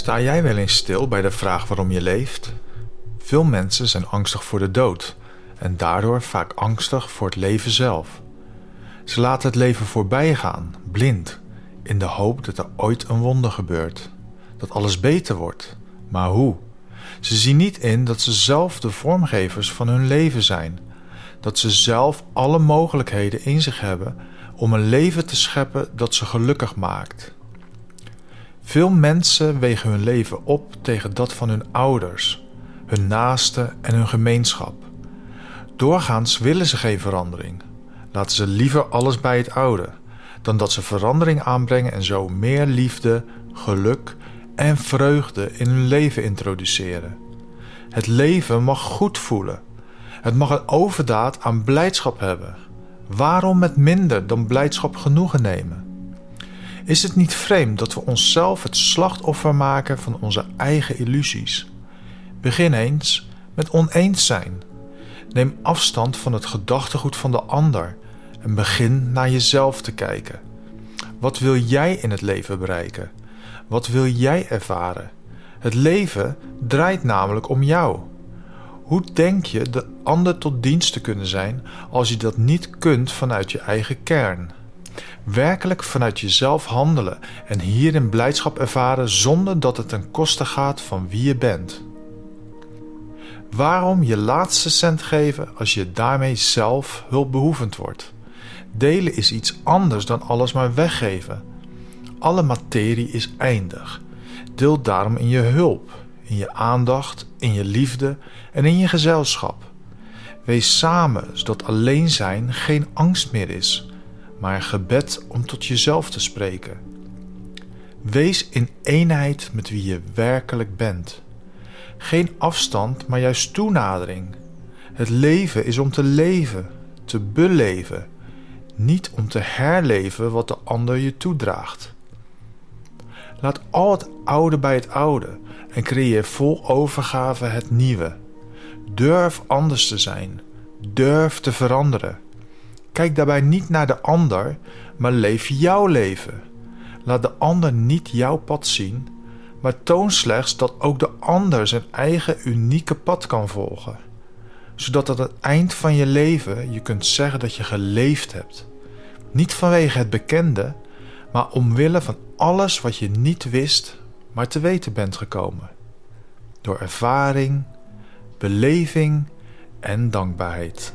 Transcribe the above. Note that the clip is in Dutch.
Sta jij wel eens stil bij de vraag waarom je leeft? Veel mensen zijn angstig voor de dood en daardoor vaak angstig voor het leven zelf. Ze laten het leven voorbij gaan, blind, in de hoop dat er ooit een wonder gebeurt, dat alles beter wordt. Maar hoe? Ze zien niet in dat ze zelf de vormgevers van hun leven zijn, dat ze zelf alle mogelijkheden in zich hebben om een leven te scheppen dat ze gelukkig maakt. Veel mensen wegen hun leven op tegen dat van hun ouders, hun naasten en hun gemeenschap. Doorgaans willen ze geen verandering. Laten ze liever alles bij het oude, dan dat ze verandering aanbrengen en zo meer liefde, geluk en vreugde in hun leven introduceren. Het leven mag goed voelen. Het mag een overdaad aan blijdschap hebben. Waarom met minder dan blijdschap genoegen nemen? Is het niet vreemd dat we onszelf het slachtoffer maken van onze eigen illusies? Begin eens met oneens zijn. Neem afstand van het gedachtegoed van de ander en begin naar jezelf te kijken. Wat wil jij in het leven bereiken? Wat wil jij ervaren? Het leven draait namelijk om jou. Hoe denk je de ander tot dienst te kunnen zijn als je dat niet kunt vanuit je eigen kern? Werkelijk vanuit jezelf handelen en hierin blijdschap ervaren zonder dat het ten koste gaat van wie je bent. Waarom je laatste cent geven als je daarmee zelf hulpbehoevend wordt? Delen is iets anders dan alles maar weggeven. Alle materie is eindig. Deel daarom in je hulp, in je aandacht, in je liefde en in je gezelschap. Wees samen, zodat alleen zijn geen angst meer is, maar gebed om tot jezelf te spreken. Wees in eenheid met wie je werkelijk bent. Geen afstand, maar juist toenadering. Het leven is om te leven, te beleven, niet om te herleven wat de ander je toedraagt. Laat al het oude bij het oude en creëer vol overgave het nieuwe. Durf anders te zijn. Durf te veranderen. Kijk daarbij niet naar de ander, maar leef jouw leven. Laat de ander niet jouw pad zien, maar toon slechts dat ook de ander zijn eigen unieke pad kan volgen. Zodat aan het eind van je leven je kunt zeggen dat je geleefd hebt. Niet vanwege het bekende, maar omwille van alles wat je niet wist, maar te weten bent gekomen. Door ervaring, beleving en dankbaarheid.